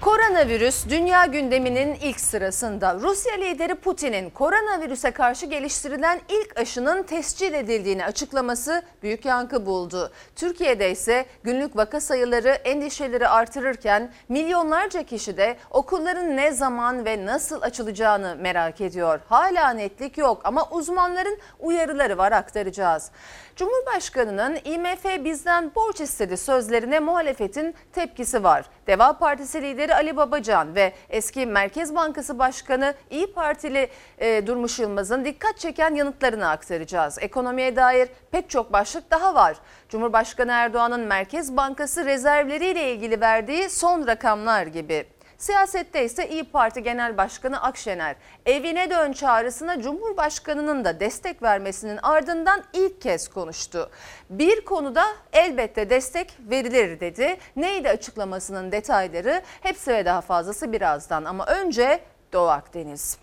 Koronavirüs dünya gündeminin ilk sırasında. Rusya lideri Putin'in koronavirüse karşı geliştirilen ilk aşının tescil edildiğini açıklaması büyük yankı buldu. Türkiye'de ise günlük vaka sayıları endişeleri artırırken milyonlarca kişi de okulların ne zaman ve nasıl açılacağını merak ediyor. Hala netlik yok ama uzmanların uyarıları var aktaracağız. Cumhurbaşkanının IMF bizden borç istedi sözlerine muhalefetin tepkisi var. Deva Partisi lideri Ali Babacan ve eski Merkez Bankası Başkanı İyi Partili e, Durmuş Yılmaz'ın dikkat çeken yanıtlarını aktaracağız. Ekonomiye dair pek çok başlık daha var. Cumhurbaşkanı Erdoğan'ın Merkez Bankası rezervleriyle ilgili verdiği son rakamlar gibi. Siyasette ise İyi Parti Genel Başkanı Akşener evine dön çağrısına Cumhurbaşkanı'nın da destek vermesinin ardından ilk kez konuştu. Bir konuda elbette destek verilir dedi. Neydi açıklamasının detayları hepsi ve daha fazlası birazdan ama önce Doğu Akdeniz.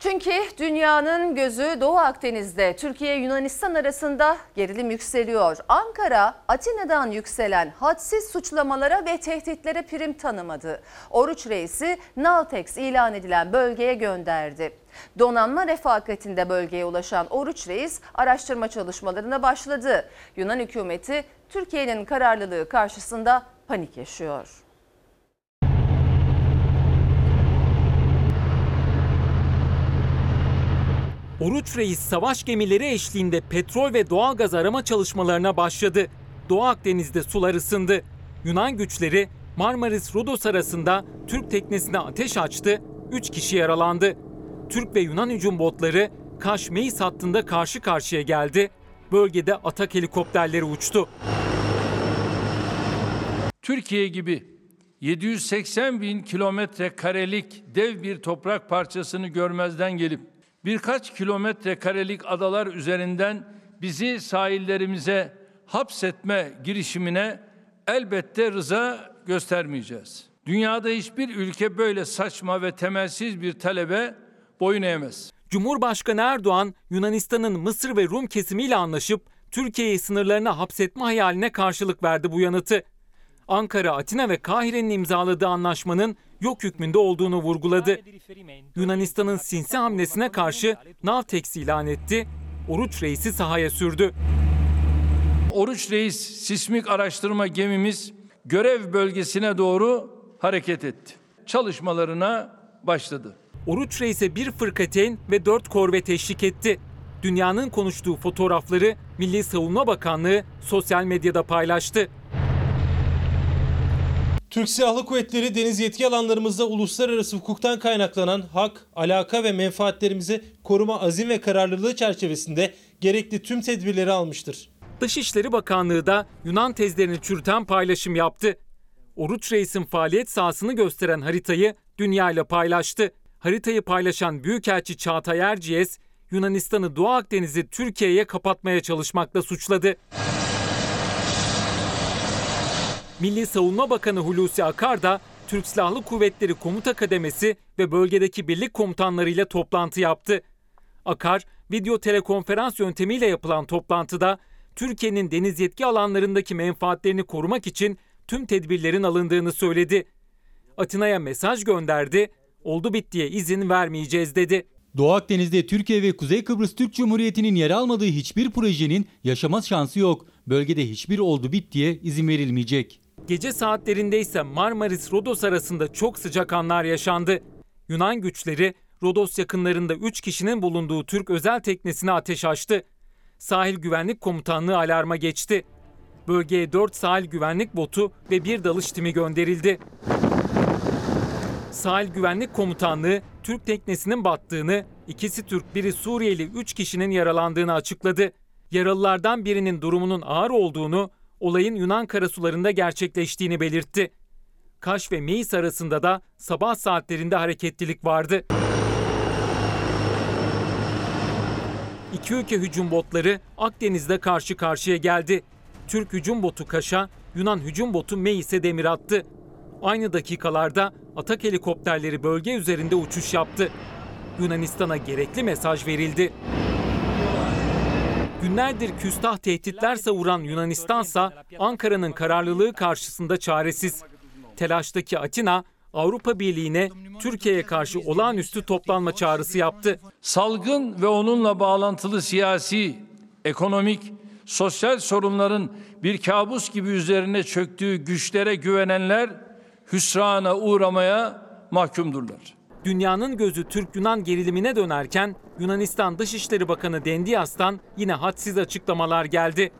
Çünkü dünyanın gözü Doğu Akdeniz'de Türkiye Yunanistan arasında gerilim yükseliyor. Ankara Atina'dan yükselen hadsiz suçlamalara ve tehditlere prim tanımadı. Oruç Reis'i Naltex ilan edilen bölgeye gönderdi. Donanma refakatinde bölgeye ulaşan Oruç Reis araştırma çalışmalarına başladı. Yunan hükümeti Türkiye'nin kararlılığı karşısında panik yaşıyor. Oruç Reis savaş gemileri eşliğinde petrol ve doğalgaz arama çalışmalarına başladı. Doğu Akdeniz'de sular ısındı. Yunan güçleri Marmaris-Rodos arasında Türk teknesine ateş açtı, 3 kişi yaralandı. Türk ve Yunan hücum botları Kaş-Meis hattında karşı karşıya geldi. Bölgede atak helikopterleri uçtu. Türkiye gibi 780 bin kilometre karelik dev bir toprak parçasını görmezden gelip birkaç kilometre karelik adalar üzerinden bizi sahillerimize hapsetme girişimine elbette rıza göstermeyeceğiz. Dünyada hiçbir ülke böyle saçma ve temelsiz bir talebe boyun eğmez. Cumhurbaşkanı Erdoğan, Yunanistan'ın Mısır ve Rum kesimiyle anlaşıp Türkiye'yi sınırlarına hapsetme hayaline karşılık verdi bu yanıtı. Ankara, Atina ve Kahire'nin imzaladığı anlaşmanın yok hükmünde olduğunu vurguladı. Yunanistan'ın sinsi hamlesine karşı Navtex ilan etti, Oruç Reis'i sahaya sürdü. Oruç Reis sismik araştırma gemimiz görev bölgesine doğru hareket etti. Çalışmalarına başladı. Oruç Reis'e bir fırkateyn ve dört korvet eşlik etti. Dünyanın konuştuğu fotoğrafları Milli Savunma Bakanlığı sosyal medyada paylaştı. Türk Silahlı Kuvvetleri deniz yetki alanlarımızda uluslararası hukuktan kaynaklanan hak, alaka ve menfaatlerimizi koruma azim ve kararlılığı çerçevesinde gerekli tüm tedbirleri almıştır. Dışişleri Bakanlığı da Yunan tezlerini çürüten paylaşım yaptı. Oruç Reis'in faaliyet sahasını gösteren haritayı dünya ile paylaştı. Haritayı paylaşan Büyükelçi Çağatay Erciyes, Yunanistan'ı Doğu Akdeniz'i Türkiye'ye kapatmaya çalışmakla suçladı. Milli Savunma Bakanı Hulusi Akar da Türk Silahlı Kuvvetleri Komuta Kademesi ve bölgedeki birlik komutanlarıyla toplantı yaptı. Akar, video telekonferans yöntemiyle yapılan toplantıda Türkiye'nin deniz yetki alanlarındaki menfaatlerini korumak için tüm tedbirlerin alındığını söyledi. Atina'ya mesaj gönderdi, oldu bittiye izin vermeyeceğiz dedi. Doğu Akdeniz'de Türkiye ve Kuzey Kıbrıs Türk Cumhuriyeti'nin yer almadığı hiçbir projenin yaşama şansı yok. Bölgede hiçbir oldu bittiye izin verilmeyecek. Gece saatlerinde ise Marmaris-Rodos arasında çok sıcak anlar yaşandı. Yunan güçleri Rodos yakınlarında 3 kişinin bulunduğu Türk özel teknesine ateş açtı. Sahil Güvenlik Komutanlığı alarma geçti. Bölgeye 4 sahil güvenlik botu ve bir dalış timi gönderildi. Sahil Güvenlik Komutanlığı Türk teknesinin battığını, ikisi Türk biri Suriyeli 3 kişinin yaralandığını açıkladı. Yaralılardan birinin durumunun ağır olduğunu, olayın Yunan karasularında gerçekleştiğini belirtti. Kaş ve Meis arasında da sabah saatlerinde hareketlilik vardı. İki ülke hücum botları Akdeniz'de karşı karşıya geldi. Türk hücum botu Kaş'a, Yunan hücum botu Meis'e demir attı. Aynı dakikalarda atak helikopterleri bölge üzerinde uçuş yaptı. Yunanistan'a gerekli mesaj verildi. Günlerdir küstah tehditler savuran Yunanistansa Ankara'nın kararlılığı karşısında çaresiz. Telaştaki Atina Avrupa Birliği'ne Türkiye'ye karşı olağanüstü toplanma çağrısı yaptı. Salgın ve onunla bağlantılı siyasi, ekonomik, sosyal sorunların bir kabus gibi üzerine çöktüğü güçlere güvenenler hüsrana uğramaya mahkumdurlar. Dünyanın gözü Türk-Yunan gerilimine dönerken Yunanistan Dışişleri Bakanı Dendias'tan yine hadsiz açıklamalar geldi.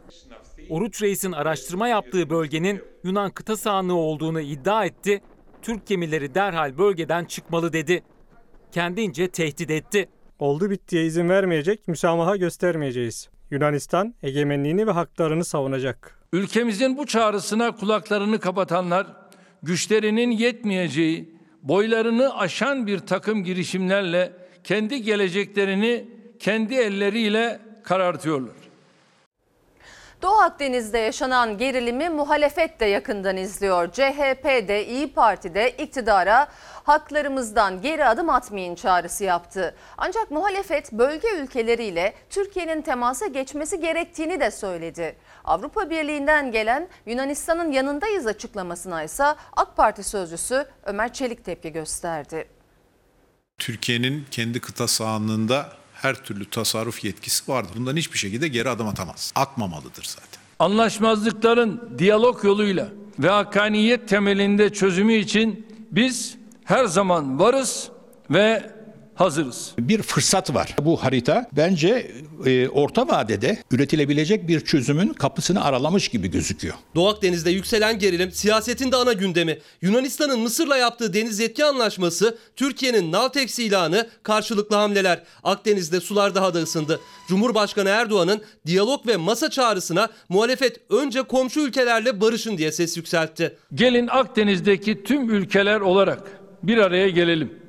Oruç Reis'in araştırma yaptığı bölgenin Yunan kıta sahanlığı olduğunu iddia etti. Türk gemileri derhal bölgeden çıkmalı dedi. Kendince tehdit etti. Oldu bittiye izin vermeyecek, müsamaha göstermeyeceğiz. Yunanistan egemenliğini ve haklarını savunacak. Ülkemizin bu çağrısına kulaklarını kapatanlar, güçlerinin yetmeyeceği, boylarını aşan bir takım girişimlerle kendi geleceklerini kendi elleriyle karartıyorlar. Doğu Akdeniz'de yaşanan gerilimi muhalefet de yakından izliyor. CHP de İyi Parti de iktidara haklarımızdan geri adım atmayın çağrısı yaptı. Ancak muhalefet bölge ülkeleriyle Türkiye'nin temasa geçmesi gerektiğini de söyledi. Avrupa Birliği'nden gelen Yunanistan'ın yanındayız açıklamasına ise AK Parti sözcüsü Ömer Çelik tepki gösterdi. Türkiye'nin kendi kıta sahanlığında her türlü tasarruf yetkisi vardır. Bundan hiçbir şekilde geri adım atamaz. Atmamalıdır zaten. Anlaşmazlıkların diyalog yoluyla ve hakkaniyet temelinde çözümü için biz her zaman varız ve hazırız. bir fırsat var. Bu harita bence e, orta vadede üretilebilecek bir çözümün kapısını aralamış gibi gözüküyor. Doğu Akdeniz'de yükselen gerilim siyasetin de ana gündemi. Yunanistan'ın Mısır'la yaptığı deniz yetki anlaşması, Türkiye'nin Navtex ilanı, karşılıklı hamleler. Akdeniz'de sular daha da ısındı. Cumhurbaşkanı Erdoğan'ın diyalog ve masa çağrısına muhalefet önce komşu ülkelerle barışın diye ses yükseltti. Gelin Akdeniz'deki tüm ülkeler olarak bir araya gelelim.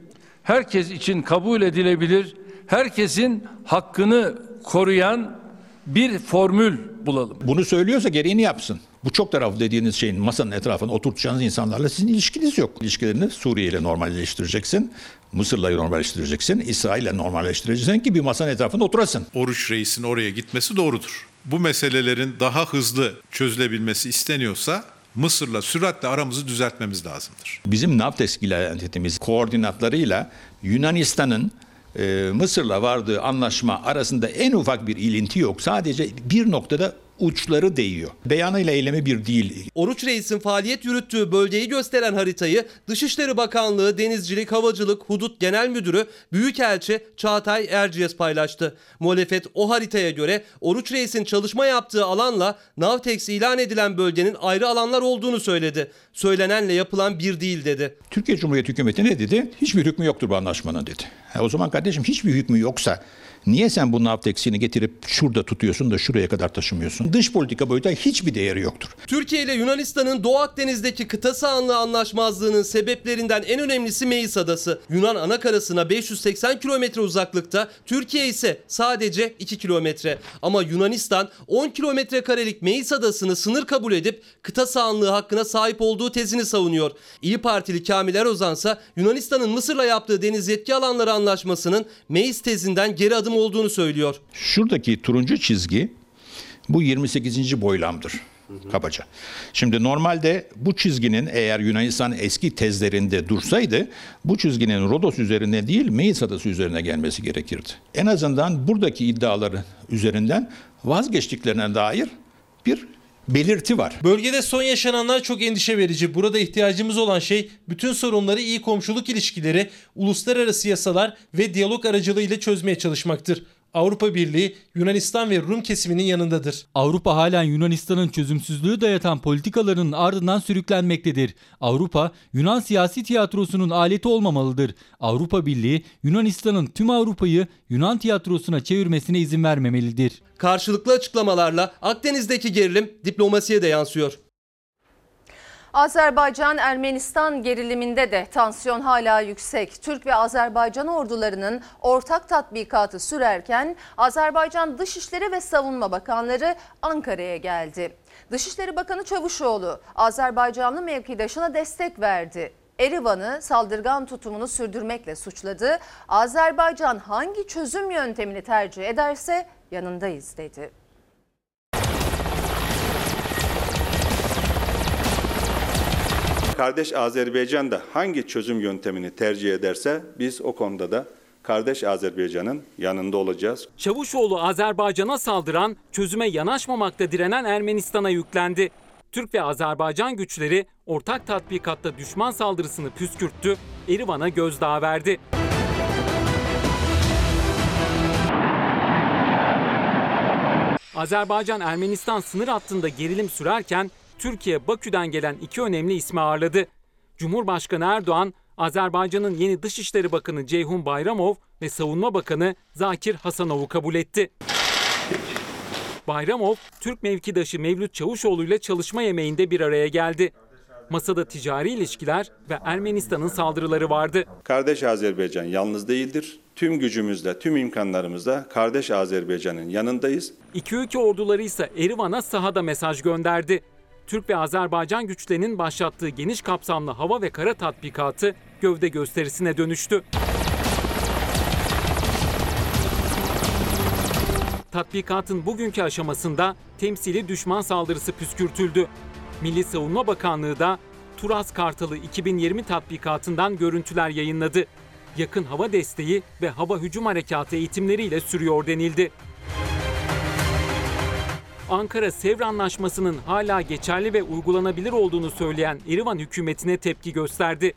Herkes için kabul edilebilir, herkesin hakkını koruyan bir formül bulalım. Bunu söylüyorsa gereğini yapsın. Bu çok taraflı dediğiniz şeyin masanın etrafına oturtacağınız insanlarla sizin ilişkiniz yok. İlişkilerini Suriye ile normalleştireceksin. Mısır'la normalleştireceksin. İsrail ile normalleştireceksin ki bir masanın etrafında oturasın. Oruç Reis'in oraya gitmesi doğrudur. Bu meselelerin daha hızlı çözülebilmesi isteniyorsa Mısır'la süratle aramızı düzeltmemiz lazımdır. Bizim NAVTES iletişimimiz koordinatlarıyla Yunanistan'ın e, Mısır'la vardığı anlaşma arasında en ufak bir ilinti yok. Sadece bir noktada uçları değiyor. Beyanıyla eylemi bir değil. Oruç Reis'in faaliyet yürüttüğü bölgeyi gösteren haritayı Dışişleri Bakanlığı Denizcilik, Havacılık, Hudut Genel Müdürü Büyükelçi Çağatay Erciyes paylaştı. Muhalefet o haritaya göre Oruç Reis'in çalışma yaptığı alanla Navtex ilan edilen bölgenin ayrı alanlar olduğunu söyledi. Söylenenle yapılan bir değil dedi. Türkiye Cumhuriyeti hükümeti ne dedi? Hiçbir hükmü yoktur bu anlaşmanın dedi. Ha, o zaman kardeşim hiçbir hükmü yoksa niye sen bu navteksini getirip şurada tutuyorsun da şuraya kadar taşımıyorsun? Dış politika boyutta hiçbir değeri yoktur. Türkiye ile Yunanistan'ın Doğu Akdeniz'deki kıta sahanlığı anlaşmazlığının sebeplerinden en önemlisi Meis Adası. Yunan anakarasına 580 kilometre uzaklıkta, Türkiye ise sadece 2 kilometre. Ama Yunanistan 10 kilometre karelik Meis Adası'nı sınır kabul edip kıta sahanlığı hakkına sahip olduğu tezini savunuyor. İyi Partili Kamil Erozan ise Yunanistan'ın Mısır'la yaptığı deniz yetki alanları anlaşmasının Meis tezinden geri adım olduğunu söylüyor. Şuradaki turuncu çizgi bu 28. boylamdır kabaca. Şimdi normalde bu çizginin eğer Yunanistan eski tezlerinde dursaydı bu çizginin Rodos üzerine değil Meis Adası üzerine gelmesi gerekirdi. En azından buradaki iddiaları üzerinden vazgeçtiklerine dair bir belirti var. Bölgede son yaşananlar çok endişe verici. Burada ihtiyacımız olan şey bütün sorunları iyi komşuluk ilişkileri, uluslararası yasalar ve diyalog aracılığıyla çözmeye çalışmaktır. Avrupa Birliği Yunanistan ve Rum kesiminin yanındadır. Avrupa halen Yunanistan'ın çözümsüzlüğü dayatan politikalarının ardından sürüklenmektedir. Avrupa, Yunan siyasi tiyatrosunun aleti olmamalıdır. Avrupa Birliği, Yunanistan'ın tüm Avrupa'yı Yunan tiyatrosuna çevirmesine izin vermemelidir. Karşılıklı açıklamalarla Akdeniz'deki gerilim diplomasiye de yansıyor. Azerbaycan-Ermenistan geriliminde de tansiyon hala yüksek. Türk ve Azerbaycan ordularının ortak tatbikatı sürerken Azerbaycan Dışişleri ve Savunma Bakanları Ankara'ya geldi. Dışişleri Bakanı Çavuşoğlu Azerbaycanlı mevkidaşına destek verdi. Erivan'ı saldırgan tutumunu sürdürmekle suçladı. Azerbaycan hangi çözüm yöntemini tercih ederse yanındayız dedi. Kardeş Azerbaycan da hangi çözüm yöntemini tercih ederse biz o konuda da kardeş Azerbaycan'ın yanında olacağız. Çavuşoğlu Azerbaycan'a saldıran, çözüme yanaşmamakta direnen Ermenistan'a yüklendi. Türk ve Azerbaycan güçleri ortak tatbikatta düşman saldırısını püskürttü, Erivan'a gözdağı verdi. Azerbaycan-Ermenistan sınır hattında gerilim sürerken Türkiye Bakü'den gelen iki önemli ismi ağırladı. Cumhurbaşkanı Erdoğan, Azerbaycan'ın yeni Dışişleri Bakanı Ceyhun Bayramov ve Savunma Bakanı Zakir Hasanov'u kabul etti. Bayramov, Türk mevkidaşı Mevlüt Çavuşoğlu ile çalışma yemeğinde bir araya geldi. Masada ticari ilişkiler ve Ermenistan'ın saldırıları vardı. Kardeş Azerbaycan yalnız değildir. Tüm gücümüzle, tüm imkanlarımızla kardeş Azerbaycan'ın yanındayız. İki ülke orduları ise Erivan'a sahada mesaj gönderdi. Türk ve Azerbaycan güçlerinin başlattığı geniş kapsamlı hava ve kara tatbikatı gövde gösterisine dönüştü. Tatbikatın bugünkü aşamasında temsili düşman saldırısı püskürtüldü. Milli Savunma Bakanlığı da Turas Kartalı 2020 tatbikatından görüntüler yayınladı. Yakın hava desteği ve hava hücum harekatı eğitimleriyle sürüyor denildi. Ankara Sevr Anlaşması'nın hala geçerli ve uygulanabilir olduğunu söyleyen Erivan hükümetine tepki gösterdi.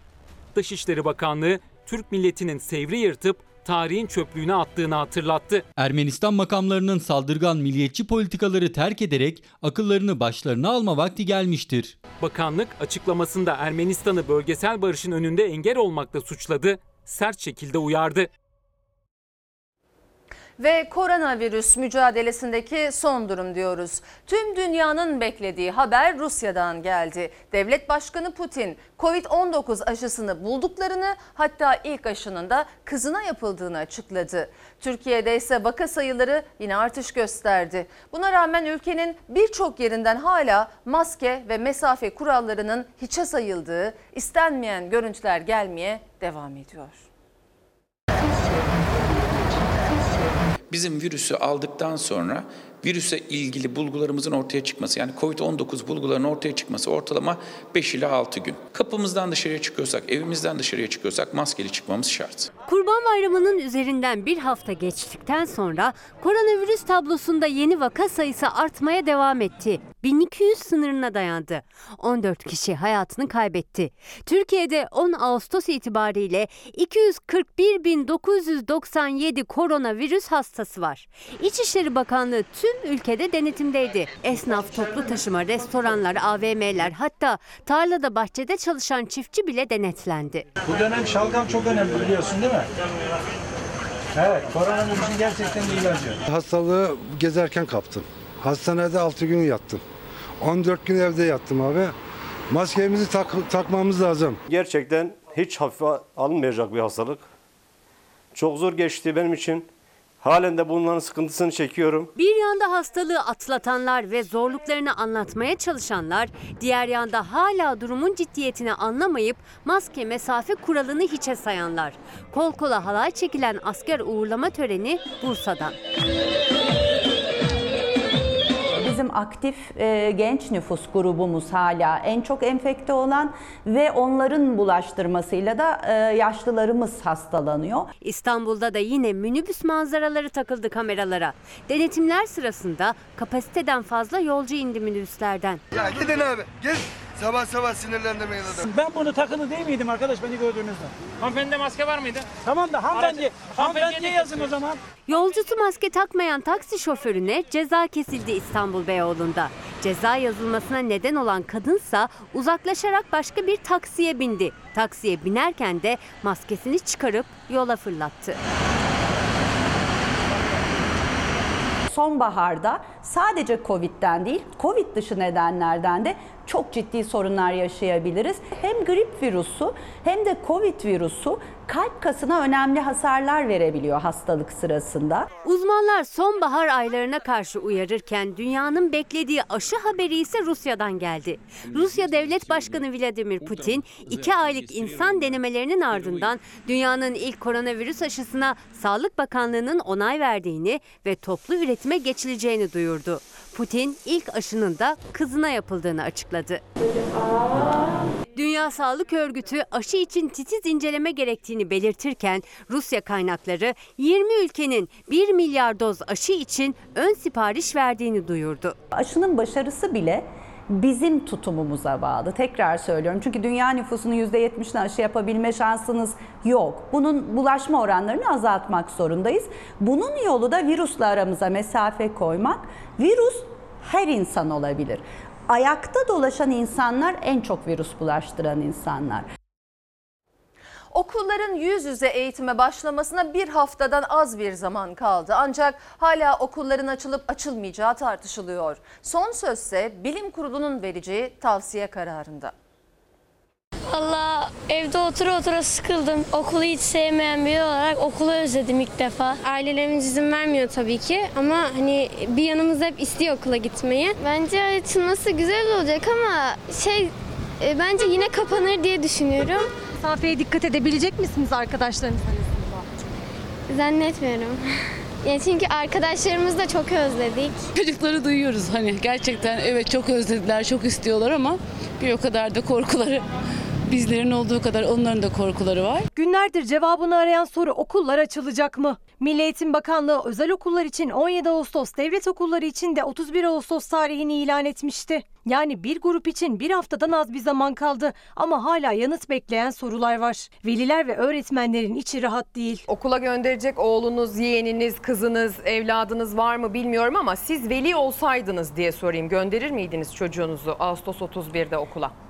Dışişleri Bakanlığı Türk milletinin Sevr'i yırtıp tarihin çöplüğüne attığını hatırlattı. Ermenistan makamlarının saldırgan milliyetçi politikaları terk ederek akıllarını başlarına alma vakti gelmiştir. Bakanlık açıklamasında Ermenistan'ı bölgesel barışın önünde engel olmakla suçladı, sert şekilde uyardı. Ve koronavirüs mücadelesindeki son durum diyoruz. Tüm dünyanın beklediği haber Rusya'dan geldi. Devlet Başkanı Putin Covid-19 aşısını bulduklarını hatta ilk aşının da kızına yapıldığını açıkladı. Türkiye'de ise vaka sayıları yine artış gösterdi. Buna rağmen ülkenin birçok yerinden hala maske ve mesafe kurallarının hiçe sayıldığı, istenmeyen görüntüler gelmeye devam ediyor. Bizim virüsü aldıktan sonra virüse ilgili bulgularımızın ortaya çıkması yani COVID-19 bulgularının ortaya çıkması ortalama 5 ila 6 gün. Kapımızdan dışarıya çıkıyorsak, evimizden dışarıya çıkıyorsak maskeli çıkmamız şart. Kurban Bayramı'nın üzerinden bir hafta geçtikten sonra koronavirüs tablosunda yeni vaka sayısı artmaya devam etti. 1200 sınırına dayandı. 14 kişi hayatını kaybetti. Türkiye'de 10 Ağustos itibariyle 241.997 koronavirüs hastası var. İçişleri Bakanlığı tüm ülkede denetimdeydi. Esnaf, toplu taşıma, restoranlar, AVM'ler hatta tarlada bahçede çalışan çiftçi bile denetlendi. Bu dönem şalgam çok önemli biliyorsun değil mi? Evet, koronavirüsün gerçekten bir ilacı. Hastalığı gezerken kaptım. Hastanede 6 gün yattım. 14 gün evde yattım abi. Maskemizi tak- takmamız lazım. Gerçekten hiç hafife alınmayacak bir hastalık. Çok zor geçti benim için. Halen de bunların sıkıntısını çekiyorum. Bir yanda hastalığı atlatanlar ve zorluklarını anlatmaya çalışanlar, diğer yanda hala durumun ciddiyetini anlamayıp maske mesafe kuralını hiçe sayanlar. Kol kola halay çekilen asker uğurlama töreni Bursa'dan. Bizim aktif e, genç nüfus grubumuz hala en çok enfekte olan ve onların bulaştırmasıyla da e, yaşlılarımız hastalanıyor. İstanbul'da da yine minibüs manzaraları takıldı kameralara. Denetimler sırasında kapasiteden fazla yolcu indi minibüslerden. Ya gidin abi. Git. Sabah sabah sinirlendirmeyin adamı. Ben bunu takılı değil miydim arkadaş beni gördüğünüzde? Hanımefendi maske var mıydı? Tamam da hanımefendi, hanımefendiye yazın o zaman. Yolcusu maske takmayan taksi şoförüne ceza kesildi İstanbul Beyoğlu'nda. Ceza yazılmasına neden olan kadınsa uzaklaşarak başka bir taksiye bindi. Taksiye binerken de maskesini çıkarıp yola fırlattı. Sonbaharda sadece Covid'den değil, Covid dışı nedenlerden de çok ciddi sorunlar yaşayabiliriz. Hem grip virüsü hem de Covid virüsü kalp kasına önemli hasarlar verebiliyor hastalık sırasında. Uzmanlar sonbahar aylarına karşı uyarırken dünyanın beklediği aşı haberi ise Rusya'dan geldi. Rusya Devlet Başkanı Vladimir Putin iki aylık insan denemelerinin ardından dünyanın ilk koronavirüs aşısına Sağlık Bakanlığı'nın onay verdiğini ve toplu üretime geçileceğini duyurdu. Putin ilk aşının da kızına yapıldığını açıkladı. Dünya Sağlık Örgütü aşı için titiz inceleme gerektiğini belirtirken Rusya kaynakları 20 ülkenin 1 milyar doz aşı için ön sipariş verdiğini duyurdu. Aşının başarısı bile bizim tutumumuza bağlı. Tekrar söylüyorum. Çünkü dünya nüfusunun %70'ine aşı yapabilme şansınız yok. Bunun bulaşma oranlarını azaltmak zorundayız. Bunun yolu da virüsle aramıza mesafe koymak. Virüs her insan olabilir. Ayakta dolaşan insanlar en çok virüs bulaştıran insanlar. Okulların yüz yüze eğitime başlamasına bir haftadan az bir zaman kaldı. Ancak hala okulların açılıp açılmayacağı tartışılıyor. Son sözse bilim kurulunun vereceği tavsiye kararında. Valla evde otura otura sıkıldım. Okulu hiç sevmeyen biri olarak okulu özledim ilk defa. Ailelerimiz izin vermiyor tabii ki ama hani bir yanımız hep istiyor okula gitmeyi. Bence açılması güzel olacak ama şey e, bence yine kapanır diye düşünüyorum. Mesafeye dikkat edebilecek misiniz arkadaşlarınızla? Zannetmiyorum. Yani çünkü arkadaşlarımızı da çok özledik. Çocukları duyuyoruz hani gerçekten evet çok özlediler, çok istiyorlar ama bir o kadar da korkuları bizlerin olduğu kadar onların da korkuları var. Günlerdir cevabını arayan soru okullar açılacak mı? Milli Eğitim Bakanlığı özel okullar için 17 Ağustos, devlet okulları için de 31 Ağustos tarihini ilan etmişti. Yani bir grup için bir haftadan az bir zaman kaldı ama hala yanıt bekleyen sorular var. Veliler ve öğretmenlerin içi rahat değil. Okula gönderecek oğlunuz, yeğeniniz, kızınız, evladınız var mı bilmiyorum ama siz veli olsaydınız diye sorayım. Gönderir miydiniz çocuğunuzu Ağustos 31'de okula?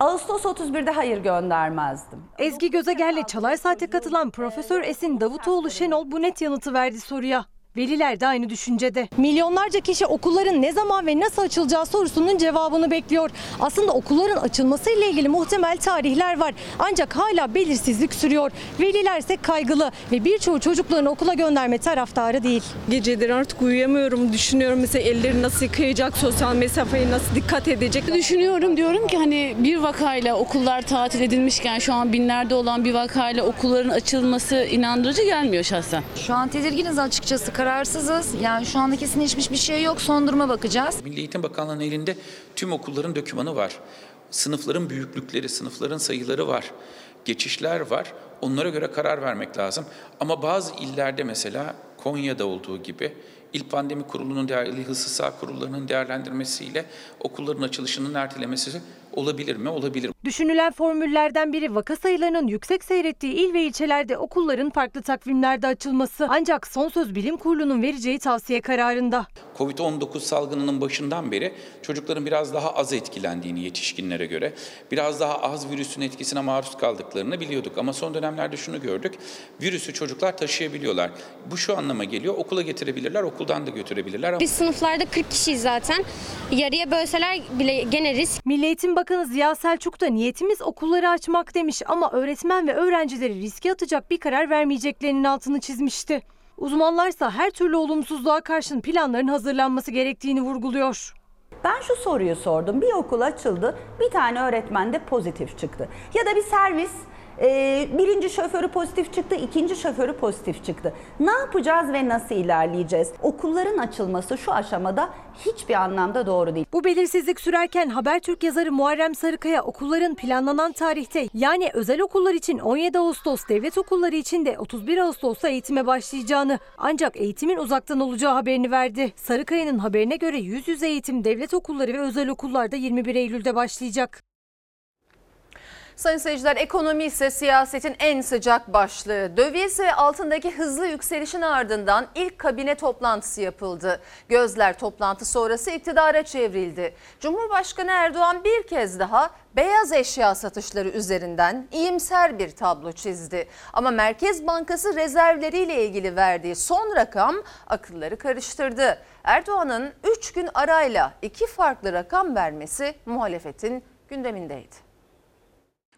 Ağustos 31'de hayır göndermezdim. Ezgi Gözeger'le Çalar Saat'e katılan Profesör Esin Davutoğlu Şenol bu net yanıtı verdi soruya. Veliler de aynı düşüncede. Milyonlarca kişi okulların ne zaman ve nasıl açılacağı sorusunun cevabını bekliyor. Aslında okulların açılması ile ilgili muhtemel tarihler var. Ancak hala belirsizlik sürüyor. Veliler ise kaygılı ve birçoğu çocuklarını okula gönderme taraftarı değil. Geceleri artık uyuyamıyorum. Düşünüyorum mesela elleri nasıl yıkayacak, sosyal mesafeye nasıl dikkat edecek. Düşünüyorum diyorum ki hani bir vakayla okullar tatil edilmişken şu an binlerde olan bir vakayla okulların açılması inandırıcı gelmiyor şahsen. Şu an tedirginiz açıkçası kararsızız. Yani şu anda kesinleşmiş bir şey yok. Son duruma bakacağız. Milli Eğitim Bakanlığı'nın elinde tüm okulların dokümanı var. Sınıfların büyüklükleri, sınıfların sayıları var. Geçişler var. Onlara göre karar vermek lazım. Ama bazı illerde mesela Konya'da olduğu gibi İl Pandemi Kurulu'nun, değer, İl Hızlı Sağ Kurullarının değerlendirmesiyle okulların açılışının ertelemesi olabilir mi? Olabilir. Düşünülen formüllerden biri vaka sayılarının yüksek seyrettiği il ve ilçelerde okulların farklı takvimlerde açılması. Ancak son söz bilim kurulunun vereceği tavsiye kararında. Covid-19 salgınının başından beri çocukların biraz daha az etkilendiğini yetişkinlere göre, biraz daha az virüsün etkisine maruz kaldıklarını biliyorduk. Ama son dönemlerde şunu gördük, virüsü çocuklar taşıyabiliyorlar. Bu şu anlama geliyor, okula getirebilirler, okuldan da götürebilirler. Biz sınıflarda 40 kişiyiz zaten. Yarıya bölseler bile gene risk. Milli Eğitim Bakanı Ziya Selçuk da niyetimiz okulları açmak demiş ama öğretmen ve öğrencileri riske atacak bir karar vermeyeceklerinin altını çizmişti. Uzmanlarsa her türlü olumsuzluğa karşın planların hazırlanması gerektiğini vurguluyor. Ben şu soruyu sordum. Bir okul açıldı, bir tane öğretmen de pozitif çıktı. Ya da bir servis e, birinci şoförü pozitif çıktı, ikinci şoförü pozitif çıktı. Ne yapacağız ve nasıl ilerleyeceğiz? Okulların açılması şu aşamada hiçbir anlamda doğru değil. Bu belirsizlik sürerken Habertürk yazarı Muharrem Sarıkaya okulların planlanan tarihte yani özel okullar için 17 Ağustos, devlet okulları için de 31 Ağustos'ta eğitime başlayacağını ancak eğitimin uzaktan olacağı haberini verdi. Sarıkaya'nın haberine göre yüz yüze eğitim devlet okulları ve özel okullarda 21 Eylül'de başlayacak. Sayın seyirciler ekonomi ise siyasetin en sıcak başlığı. Döviz ve altındaki hızlı yükselişin ardından ilk kabine toplantısı yapıldı. Gözler toplantı sonrası iktidara çevrildi. Cumhurbaşkanı Erdoğan bir kez daha beyaz eşya satışları üzerinden iyimser bir tablo çizdi. Ama Merkez Bankası rezervleriyle ilgili verdiği son rakam akılları karıştırdı. Erdoğan'ın 3 gün arayla iki farklı rakam vermesi muhalefetin gündemindeydi.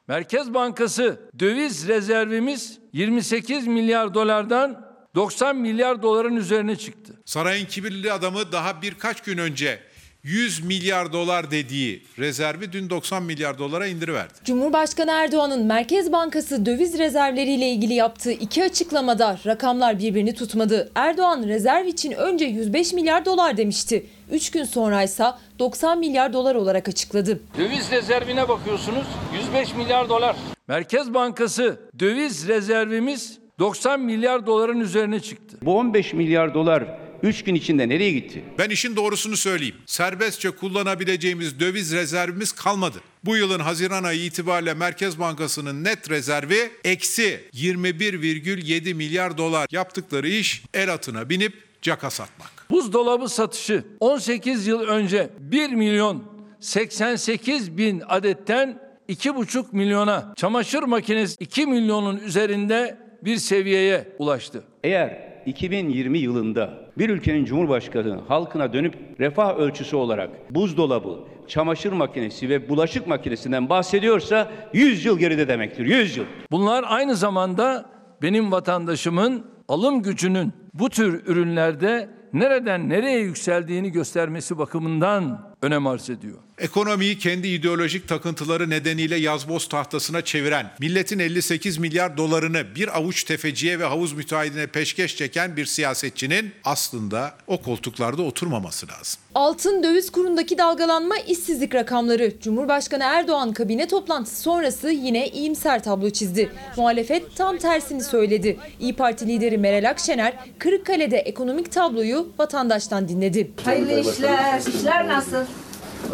Merkez Bankası döviz rezervimiz 28 milyar dolardan 90 milyar doların üzerine çıktı. Sarayın kibirli adamı daha birkaç gün önce 100 milyar dolar dediği rezervi dün 90 milyar dolara indiriverdi. Cumhurbaşkanı Erdoğan'ın Merkez Bankası döviz rezervleriyle ilgili yaptığı iki açıklamada rakamlar birbirini tutmadı. Erdoğan rezerv için önce 105 milyar dolar demişti. 3 gün sonra ise 90 milyar dolar olarak açıkladı. Döviz rezervine bakıyorsunuz 105 milyar dolar. Merkez Bankası döviz rezervimiz 90 milyar doların üzerine çıktı. Bu 15 milyar dolar 3 gün içinde nereye gitti? Ben işin doğrusunu söyleyeyim. Serbestçe kullanabileceğimiz döviz rezervimiz kalmadı. Bu yılın Haziran ayı itibariyle Merkez Bankası'nın net rezervi eksi 21,7 milyar dolar. Yaptıkları iş el atına binip caka satmak. Buzdolabı satışı 18 yıl önce 1 milyon 88 bin adetten 2,5 milyona, çamaşır makinesi 2 milyonun üzerinde bir seviyeye ulaştı. Eğer 2020 yılında bir ülkenin cumhurbaşkanı halkına dönüp refah ölçüsü olarak buzdolabı, çamaşır makinesi ve bulaşık makinesinden bahsediyorsa 100 yıl geride demektir. 100 yıl. Bunlar aynı zamanda benim vatandaşımın alım gücünün bu tür ürünlerde nereden nereye yükseldiğini göstermesi bakımından önem arz ediyor. Ekonomiyi kendi ideolojik takıntıları nedeniyle yazboz tahtasına çeviren, milletin 58 milyar dolarını bir avuç tefeciye ve havuz müteahhidine peşkeş çeken bir siyasetçinin aslında o koltuklarda oturmaması lazım. Altın döviz kurundaki dalgalanma işsizlik rakamları. Cumhurbaşkanı Erdoğan kabine toplantısı sonrası yine iyimser tablo çizdi. Muhalefet tam tersini söyledi. İyi Parti lideri Meral Akşener Kırıkkale'de ekonomik tabloyu vatandaştan dinledi. Hayırlı işler. İşler nasıl?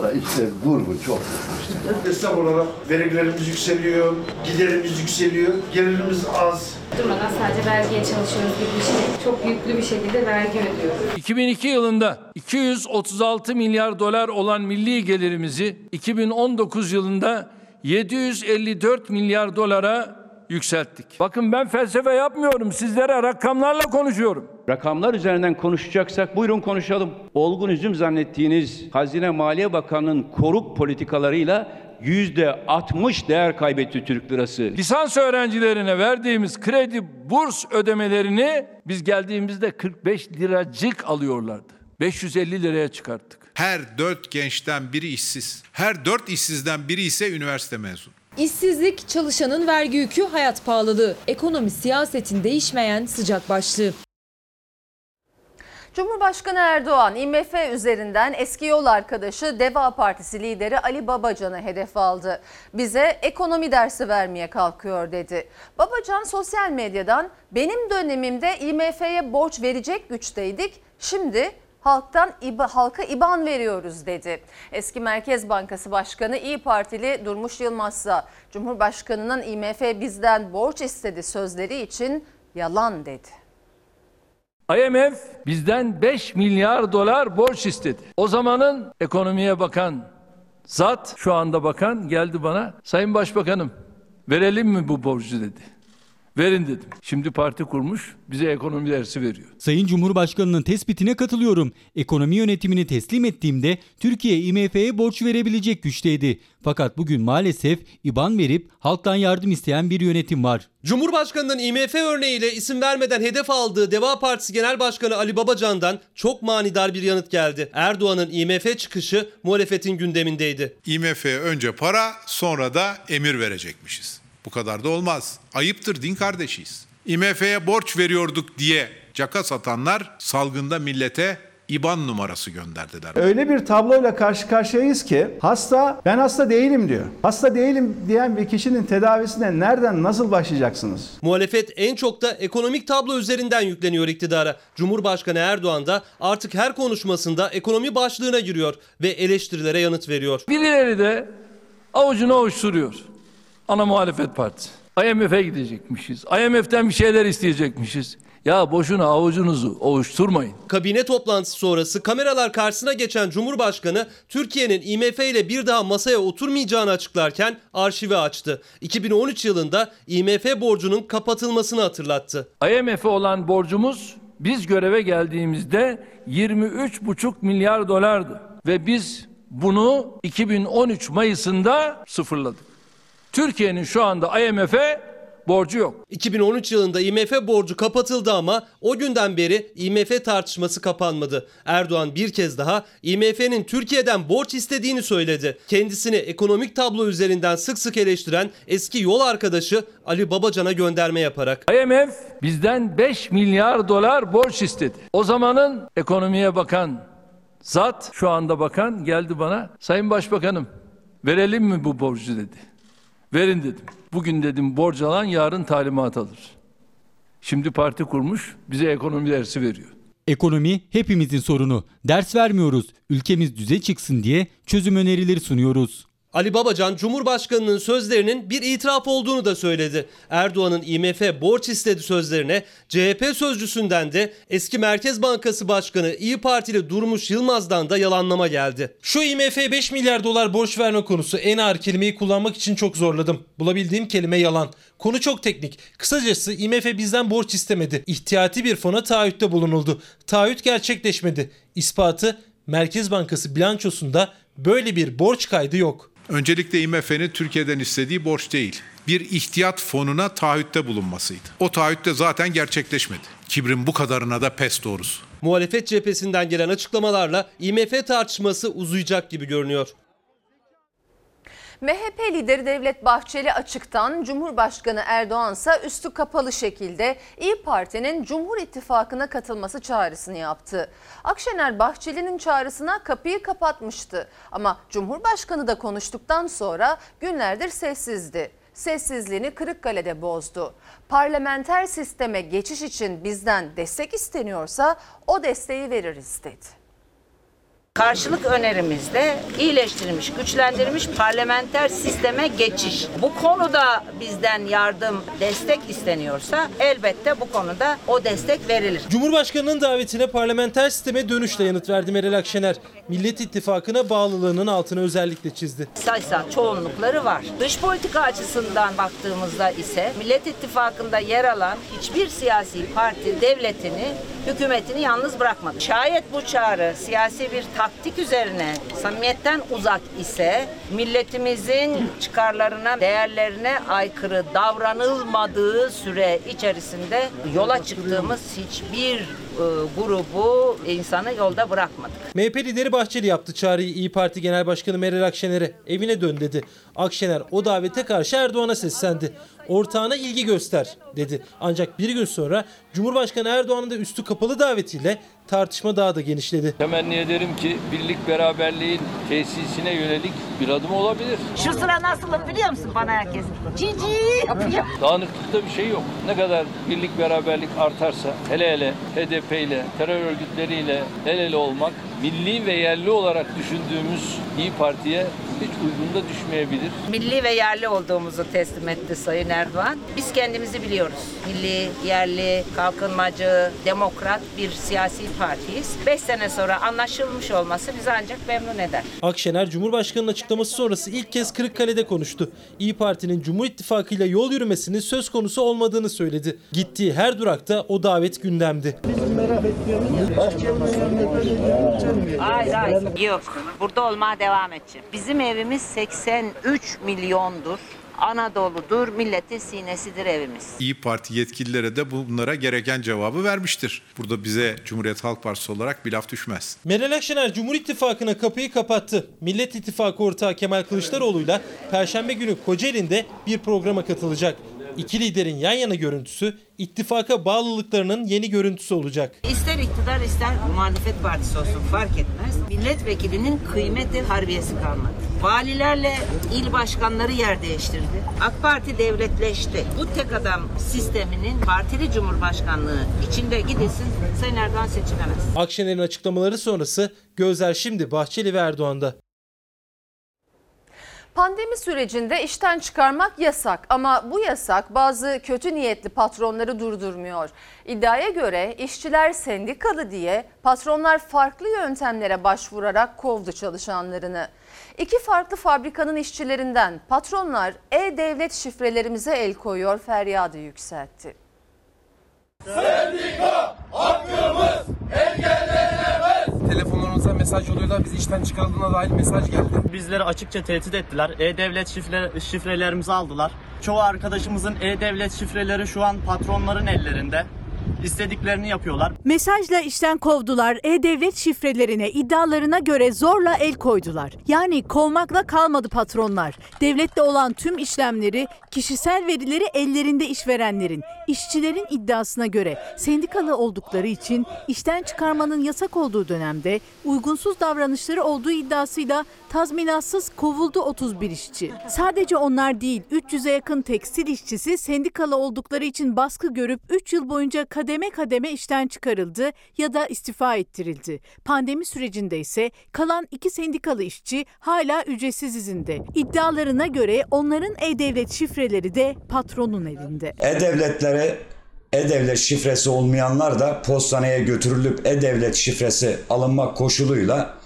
İşte vurgun çok. Esnaf olarak vergilerimiz yükseliyor, giderimiz yükseliyor, gelirimiz az. Durmadan sadece vergiye çalışıyoruz gibi bir şey. Çok yüklü bir şekilde vergi ödüyoruz. 2002 yılında 236 milyar dolar olan milli gelirimizi 2019 yılında 754 milyar dolara yükselttik. Bakın ben felsefe yapmıyorum. Sizlere rakamlarla konuşuyorum. Rakamlar üzerinden konuşacaksak buyurun konuşalım. Olgun üzüm zannettiğiniz Hazine Maliye Bakanı'nın koruk politikalarıyla yüzde 60 değer kaybetti Türk lirası. Lisans öğrencilerine verdiğimiz kredi burs ödemelerini biz geldiğimizde 45 liracık alıyorlardı. 550 liraya çıkarttık. Her dört gençten biri işsiz. Her dört işsizden biri ise üniversite mezunu. İşsizlik, çalışanın vergi yükü, hayat pahalılığı. Ekonomi siyasetin değişmeyen sıcak başlığı. Cumhurbaşkanı Erdoğan IMF üzerinden eski yol arkadaşı Deva Partisi lideri Ali Babacan'ı hedef aldı. Bize ekonomi dersi vermeye kalkıyor dedi. Babacan sosyal medyadan benim dönemimde IMF'ye borç verecek güçteydik. Şimdi halktan halka IBAN veriyoruz dedi. Eski Merkez Bankası Başkanı İyi Partili Durmuş Yılmaz ise Cumhurbaşkanının IMF bizden borç istedi sözleri için yalan dedi. IMF bizden 5 milyar dolar borç istedi. O zamanın ekonomiye bakan zat şu anda bakan geldi bana Sayın Başbakanım verelim mi bu borcu dedi. Verin dedim. Şimdi parti kurmuş bize ekonomi dersi veriyor. Sayın Cumhurbaşkanı'nın tespitine katılıyorum. Ekonomi yönetimini teslim ettiğimde Türkiye IMF'ye borç verebilecek güçteydi. Fakat bugün maalesef IBAN verip halktan yardım isteyen bir yönetim var. Cumhurbaşkanının IMF örneğiyle isim vermeden hedef aldığı Deva Partisi Genel Başkanı Ali Babacan'dan çok manidar bir yanıt geldi. Erdoğan'ın IMF çıkışı muhalefetin gündemindeydi. IMF'ye önce para sonra da emir verecekmişiz. Bu kadar da olmaz. Ayıptır din kardeşiyiz. IMF'ye borç veriyorduk diye caka satanlar salgında millete IBAN numarası gönderdiler. Öyle bir tabloyla karşı karşıyayız ki hasta ben hasta değilim diyor. Hasta değilim diyen bir kişinin tedavisine nereden nasıl başlayacaksınız? Muhalefet en çok da ekonomik tablo üzerinden yükleniyor iktidara. Cumhurbaşkanı Erdoğan da artık her konuşmasında ekonomi başlığına giriyor ve eleştirilere yanıt veriyor. Birileri de avucunu ovuşturuyor. Ana muhalefet partisi. IMF'e gidecekmişiz. IMF'den bir şeyler isteyecekmişiz. Ya boşuna avucunuzu ovuşturmayın. Kabine toplantısı sonrası kameralar karşısına geçen Cumhurbaşkanı Türkiye'nin IMF ile bir daha masaya oturmayacağını açıklarken arşivi açtı. 2013 yılında IMF borcunun kapatılmasını hatırlattı. IMF'e olan borcumuz biz göreve geldiğimizde 23,5 milyar dolardı ve biz bunu 2013 Mayıs'ında sıfırladık. Türkiye'nin şu anda IMF'e borcu yok. 2013 yılında IMF borcu kapatıldı ama o günden beri IMF tartışması kapanmadı. Erdoğan bir kez daha IMF'nin Türkiye'den borç istediğini söyledi. Kendisini ekonomik tablo üzerinden sık sık eleştiren eski yol arkadaşı Ali Babacan'a gönderme yaparak. IMF bizden 5 milyar dolar borç istedi. O zamanın ekonomiye bakan zat şu anda bakan geldi bana. Sayın Başbakanım verelim mi bu borcu dedi. Verin dedim. Bugün dedim borç alan yarın talimat alır. Şimdi parti kurmuş bize ekonomi dersi veriyor. Ekonomi hepimizin sorunu. Ders vermiyoruz. Ülkemiz düze çıksın diye çözüm önerileri sunuyoruz. Ali Babacan Cumhurbaşkanı'nın sözlerinin bir itiraf olduğunu da söyledi. Erdoğan'ın IMF borç istedi sözlerine CHP sözcüsünden de eski Merkez Bankası Başkanı İyi Partili Durmuş Yılmaz'dan da yalanlama geldi. Şu IMF 5 milyar dolar borç verme konusu en ağır kelimeyi kullanmak için çok zorladım. Bulabildiğim kelime yalan. Konu çok teknik. Kısacası IMF bizden borç istemedi. İhtiyati bir fona taahhütte bulunuldu. Taahhüt gerçekleşmedi. İspatı Merkez Bankası bilançosunda böyle bir borç kaydı yok. Öncelikle IMF'nin Türkiye'den istediği borç değil. Bir ihtiyat fonuna taahhütte bulunmasıydı. O taahhütte zaten gerçekleşmedi. Kibrin bu kadarına da pes doğrusu. Muhalefet cephesinden gelen açıklamalarla IMF tartışması uzayacak gibi görünüyor. MHP lideri Devlet Bahçeli açıktan, Cumhurbaşkanı Erdoğan ise üstü kapalı şekilde İyi Parti'nin Cumhur İttifakı'na katılması çağrısını yaptı. Akşener Bahçeli'nin çağrısına kapıyı kapatmıştı ama Cumhurbaşkanı da konuştuktan sonra günlerdir sessizdi. Sessizliğini Kırıkkale'de bozdu. Parlamenter sisteme geçiş için bizden destek isteniyorsa o desteği veririz dedi. Karşılık önerimizde iyileştirilmiş, güçlendirilmiş parlamenter sisteme geçiş. Bu konuda bizden yardım, destek isteniyorsa elbette bu konuda o destek verilir. Cumhurbaşkanının davetine parlamenter sisteme dönüşle yanıt verdi Meral Akşener. Millet İttifakı'na bağlılığının altını özellikle çizdi. Sayısal çoğunlukları var. Dış politika açısından baktığımızda ise Millet İttifakı'nda yer alan hiçbir siyasi parti devletini, hükümetini yalnız bırakmadı. Şayet bu çağrı siyasi bir taktik üzerine samimiyetten uzak ise milletimizin çıkarlarına, değerlerine aykırı davranılmadığı süre içerisinde yola çıktığımız hiçbir grubu insanı yolda bırakmadık. MHP lideri Bahçeli yaptı çağrıyı İyi Parti Genel Başkanı Meral Akşener'e. Evine dön dedi. Akşener o davete karşı Erdoğan'a seslendi. Ortağına ilgi göster dedi. Ancak bir gün sonra Cumhurbaşkanı Erdoğan'ın da üstü kapalı davetiyle tartışma daha da genişledi. Temenni ederim ki birlik beraberliğin tesisine yönelik bir adım olabilir. Şu sıra nasılım biliyor musun bana herkes? Cici yapıyor. Dağınıklıkta bir şey yok. Ne kadar birlik beraberlik artarsa hele hele HDP ile terör örgütleriyle el ele olmak milli ve yerli olarak düşündüğümüz İyi Parti'ye hiç uygun da düşmeyebilir. Milli ve yerli olduğumuzu teslim etti Sayın Erdoğan. Biz kendimizi biliyoruz. Milli, yerli, kalkınmacı, demokrat bir siyasi partiyiz. Beş sene sonra anlaşılmış olması bizi ancak memnun eder. Akşener Cumhurbaşkanı'nın açıklaması sonrası ilk kez Kırıkkale'de konuştu. İyi Parti'nin Cumhur İttifakı ile yol yürümesinin söz konusu olmadığını söyledi. Gittiği her durakta o davet gündemdi. Hayır hayır. Yok. Burada olmaya devam edeceğim. Bizim evimiz 83 milyondur. Anadolu'dur, milletin sinesidir evimiz. İyi Parti yetkililere de bunlara gereken cevabı vermiştir. Burada bize Cumhuriyet Halk Partisi olarak bir laf düşmez. Meral Akşener Cumhur İttifakı'na kapıyı kapattı. Millet İttifakı ortağı Kemal Kılıçdaroğlu'yla Perşembe günü Kocaeli'nde bir programa katılacak. İki liderin yan yana görüntüsü ittifaka bağlılıklarının yeni görüntüsü olacak. İster iktidar ister muhalefet partisi olsun fark etmez. Milletvekilinin kıymeti harbiyesi kalmadı. Valilerle il başkanları yer değiştirdi. AK Parti devletleşti. Bu tek adam sisteminin partili cumhurbaşkanlığı içinde gidilsin Sayın Erdoğan seçilemez. Akşener'in açıklamaları sonrası gözler şimdi Bahçeli ve Erdoğan'da. Pandemi sürecinde işten çıkarmak yasak ama bu yasak bazı kötü niyetli patronları durdurmuyor. İddiaya göre işçiler sendikalı diye patronlar farklı yöntemlere başvurarak kovdu çalışanlarını. İki farklı fabrikanın işçilerinden patronlar e-devlet şifrelerimize el koyuyor feryadı yükseltti. Sendika hakkımız engellenemez. Telefonlarınıza mesaj mesaj yoluyla biz işten çıkarıldığına dair mesaj geldi. Bizleri açıkça tehdit ettiler. E-Devlet şifre, şifrelerimizi aldılar. Çoğu arkadaşımızın E-Devlet şifreleri şu an patronların ellerinde. İstediklerini yapıyorlar. Mesajla işten kovdular, e-devlet şifrelerine, iddialarına göre zorla el koydular. Yani kovmakla kalmadı patronlar. Devlette olan tüm işlemleri, kişisel verileri ellerinde işverenlerin, işçilerin iddiasına göre sendikalı oldukları için işten çıkarmanın yasak olduğu dönemde uygunsuz davranışları olduğu iddiasıyla tazminatsız kovuldu 31 işçi. Sadece onlar değil, 300'e yakın tekstil işçisi sendikalı oldukları için baskı görüp 3 yıl boyunca kademe kademe işten çıkarıldı ya da istifa ettirildi. Pandemi sürecinde ise kalan iki sendikalı işçi hala ücretsiz izinde. İddialarına göre onların e-devlet şifreleri de patronun elinde. E-Devletlere E-Devlet şifresi olmayanlar da postaneye götürülüp E-Devlet şifresi alınmak koşuluyla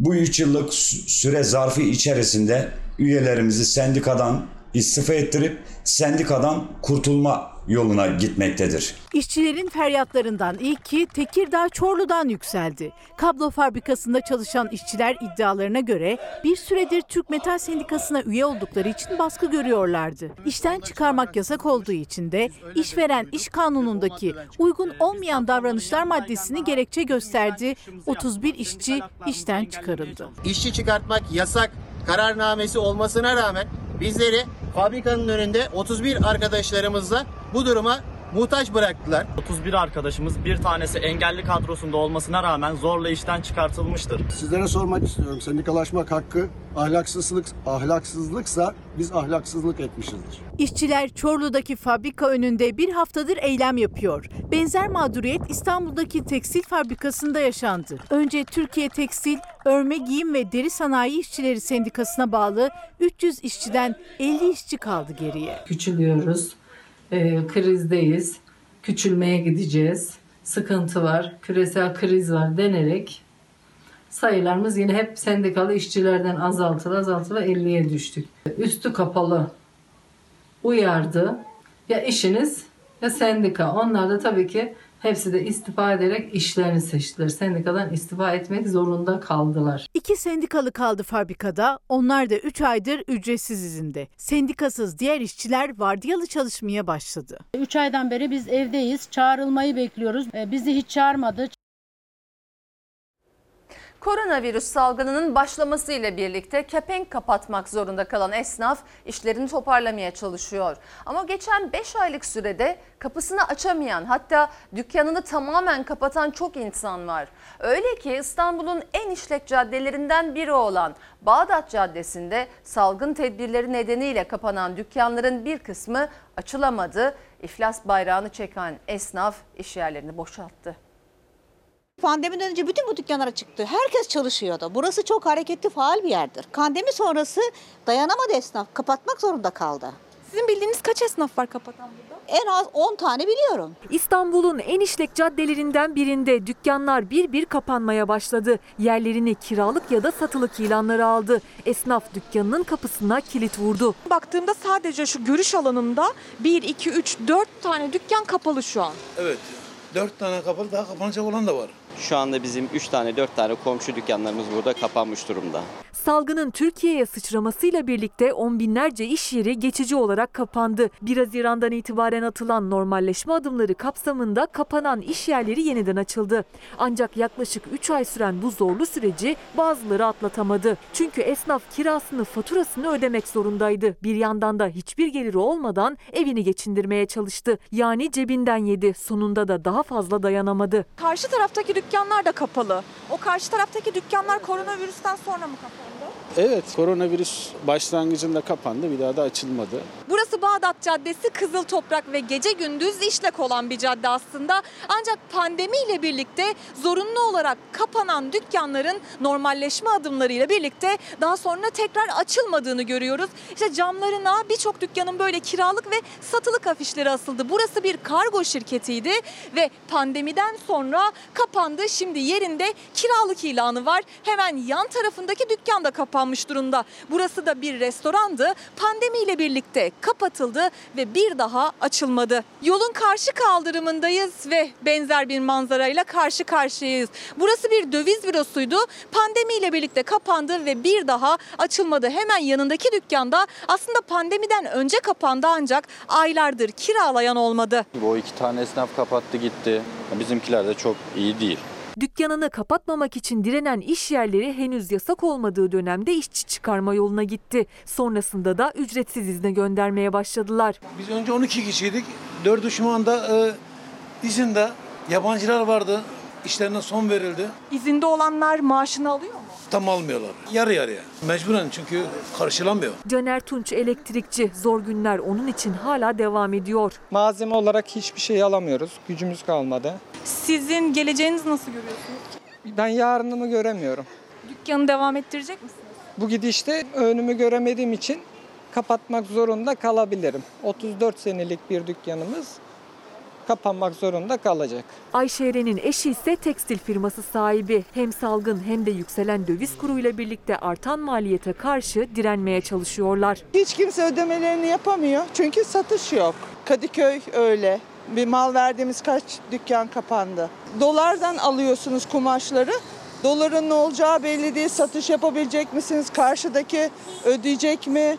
bu 3 yıllık sü- süre zarfı içerisinde üyelerimizi sendikadan istifa ettirip sendikadan kurtulma yoluna gitmektedir. İşçilerin feryatlarından ilki Tekirdağ Çorlu'dan yükseldi. Kablo fabrikasında çalışan işçiler iddialarına göre bir süredir Türk Metal Sendikası'na üye oldukları için baskı görüyorlardı. İşten çıkarmak yasak olduğu için de işveren iş kanunundaki uygun olmayan davranışlar maddesini gerekçe gösterdi. 31 işçi işten çıkarıldı. işçi çıkartmak yasak kararnamesi olmasına rağmen bizleri fabrikanın önünde 31 arkadaşlarımızla bu duruma muhtaç bıraktılar. 31 arkadaşımız bir tanesi engelli kadrosunda olmasına rağmen zorla işten çıkartılmıştır. Sizlere sormak istiyorum. Sendikalaşmak hakkı ahlaksızlık ahlaksızlıksa biz ahlaksızlık etmişizdir. İşçiler Çorlu'daki fabrika önünde bir haftadır eylem yapıyor. Benzer mağduriyet İstanbul'daki tekstil fabrikasında yaşandı. Önce Türkiye Tekstil, Örme Giyim ve Deri Sanayi İşçileri Sendikası'na bağlı 300 işçiden 50 işçi kaldı geriye. Küçülüyoruz, e, krizdeyiz, küçülmeye gideceğiz, sıkıntı var, küresel kriz var denerek sayılarımız yine hep sendikalı işçilerden azaltıla azaltıla 50'ye düştük. Üstü kapalı uyardı. Ya işiniz ya sendika. Onlar da tabii ki hepsi de istifa ederek işlerini seçtiler. Sendikadan istifa etmek zorunda kaldılar. İki sendikalı kaldı fabrikada. Onlar da 3 aydır ücretsiz izinde. Sendikasız diğer işçiler vardiyalı çalışmaya başladı. 3 aydan beri biz evdeyiz. Çağrılmayı bekliyoruz. E, Bizi hiç çağırmadı. Koronavirüs salgınının başlamasıyla birlikte kepenk kapatmak zorunda kalan esnaf işlerini toparlamaya çalışıyor. Ama geçen 5 aylık sürede kapısını açamayan hatta dükkanını tamamen kapatan çok insan var. Öyle ki İstanbul'un en işlek caddelerinden biri olan Bağdat Caddesi'nde salgın tedbirleri nedeniyle kapanan dükkanların bir kısmı açılamadı. İflas bayrağını çeken esnaf iş yerlerini boşalttı. Pandemiden önce bütün bu dükkanlara çıktı. Herkes çalışıyordu. Burası çok hareketli, faal bir yerdir. Pandemi sonrası dayanamadı esnaf. Kapatmak zorunda kaldı. Sizin bildiğiniz kaç esnaf var kapatan burada? En az 10 tane biliyorum. İstanbul'un en işlek caddelerinden birinde dükkanlar bir bir kapanmaya başladı. Yerlerini kiralık ya da satılık ilanları aldı. Esnaf dükkanının kapısına kilit vurdu. Baktığımda sadece şu görüş alanında 1, 2, 3, 4 tane dükkan kapalı şu an. Evet. Dört tane kapalı daha kapanacak olan da var. Şu anda bizim 3 tane 4 tane komşu dükkanlarımız burada kapanmış durumda. Salgının Türkiye'ye sıçramasıyla birlikte on binlerce iş yeri geçici olarak kapandı. 1 Haziran'dan itibaren atılan normalleşme adımları kapsamında kapanan iş yerleri yeniden açıldı. Ancak yaklaşık 3 ay süren bu zorlu süreci bazıları atlatamadı. Çünkü esnaf kirasını, faturasını ödemek zorundaydı. Bir yandan da hiçbir geliri olmadan evini geçindirmeye çalıştı. Yani cebinden yedi. Sonunda da daha fazla dayanamadı. Karşı taraftaki dükkanlar da kapalı. O karşı taraftaki dükkanlar koronavirüsten sonra mı kapandı? Evet, koronavirüs başlangıcında kapandı, bir daha da açılmadı. Burası Bağdat Caddesi, Kızıl Toprak ve gece gündüz işlek olan bir cadde aslında. Ancak pandemiyle birlikte zorunlu olarak kapanan dükkanların normalleşme adımlarıyla birlikte daha sonra tekrar açılmadığını görüyoruz. İşte camlarına birçok dükkanın böyle kiralık ve satılık afişleri asıldı. Burası bir kargo şirketiydi ve pandemiden sonra kapandı. Şimdi yerinde kiralık ilanı var. Hemen yan tarafındaki dükkan da kapanmış durumda. Burası da bir restorandı. Pandemiyle birlikte kapatıldı ve bir daha açılmadı. Yolun karşı kaldırımındayız ve benzer bir manzarayla karşı karşıyayız. Burası bir döviz bürosuydu. Pandemiyle birlikte kapandı ve bir daha açılmadı. Hemen yanındaki dükkanda aslında pandemiden önce kapandı ancak aylardır kiralayan olmadı. O iki tane esnaf kapattı gitti. Bizimkiler de çok iyi değil. Dükkanını kapatmamak için direnen iş yerleri henüz yasak olmadığı dönemde işçi çıkarma yoluna gitti. Sonrasında da ücretsiz izne göndermeye başladılar. Biz önce 12 kişiydik. Dördü şu anda e, izinde. Yabancılar vardı. İşlerine son verildi. İzinde olanlar maaşını alıyor mu? Tam almıyorlar. Yarı yarıya. Mecburen çünkü karşılamıyor. Caner Tunç elektrikçi. Zor günler onun için hala devam ediyor. Malzeme olarak hiçbir şey alamıyoruz. Gücümüz kalmadı. Sizin geleceğinizi nasıl görüyorsunuz? Ben yarınımı göremiyorum. Dükkanı devam ettirecek misiniz? Bu gidişte önümü göremediğim için kapatmak zorunda kalabilirim. 34 senelik bir dükkanımız kapanmak zorunda kalacak. Ayşe Eren'in eşi ise tekstil firması sahibi. Hem salgın hem de yükselen döviz kuruyla birlikte artan maliyete karşı direnmeye çalışıyorlar. Hiç kimse ödemelerini yapamıyor çünkü satış yok. Kadıköy öyle. Bir mal verdiğimiz kaç dükkan kapandı. Dolardan alıyorsunuz kumaşları. Doların ne olacağı belli değil. Satış yapabilecek misiniz? Karşıdaki ödeyecek mi?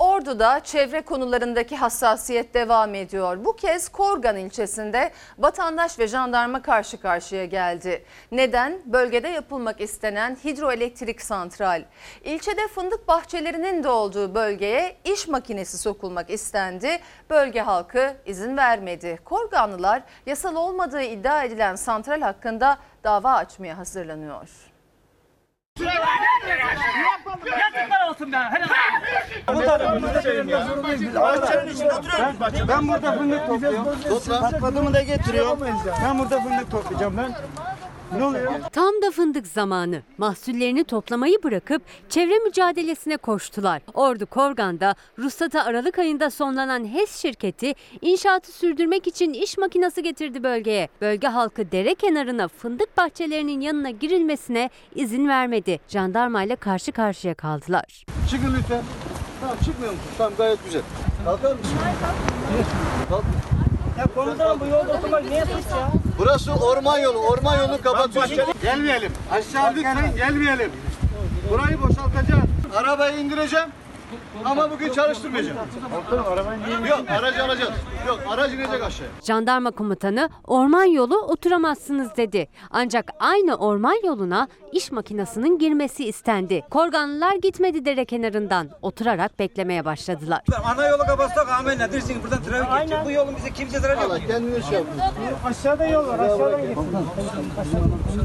Ordu'da çevre konularındaki hassasiyet devam ediyor. Bu kez Korgan ilçesinde vatandaş ve jandarma karşı karşıya geldi. Neden? Bölgede yapılmak istenen hidroelektrik santral. İlçede fındık bahçelerinin de olduğu bölgeye iş makinesi sokulmak istendi. Bölge halkı izin vermedi. Korganlılar yasal olmadığı iddia edilen santral hakkında dava açmaya hazırlanıyor. Ben burada fındık topluyorum. Patladığımı da getiriyorum. Ben burada fındık toplayacağım ben. Ne oluyor? Tam da fındık zamanı. Mahsullerini toplamayı bırakıp çevre mücadelesine koştular. Ordu Korgan'da ruhsatı Aralık ayında sonlanan HES şirketi inşaatı sürdürmek için iş makinesi getirdi bölgeye. Bölge halkı dere kenarına fındık bahçelerinin yanına girilmesine izin vermedi. Jandarma ile karşı karşıya kaldılar. Çıkın lütfen. Tamam çıkmıyor musun? Tamam gayet güzel. Kalkar mısın? Kalk. Ya komutanım bu yolda oturmak niye sus ya? Burası orman yolu. Orman yolunu kapatıyorsun. Gelmeyelim. Aşağı lütfen gelmeyelim. Burayı boşaltacağız. Arabayı indireceğim. Ama bugün çalıştırmayacağım. Yok aracı alacağız. Yok aracı inecek aşağıya. Jandarma komutanı orman yolu oturamazsınız dedi. Ancak aynı orman yoluna iş makinesinin girmesi istendi. Korganlılar gitmedi dere kenarından. Oturarak beklemeye başladılar. Ana yolu kapatsak amenna dersin buradan trafik geçecek. Bu yolun bize kimse zarar yok. Kendiniz şey yapın. Aşağıda yol var. Aşağıdan gitsin.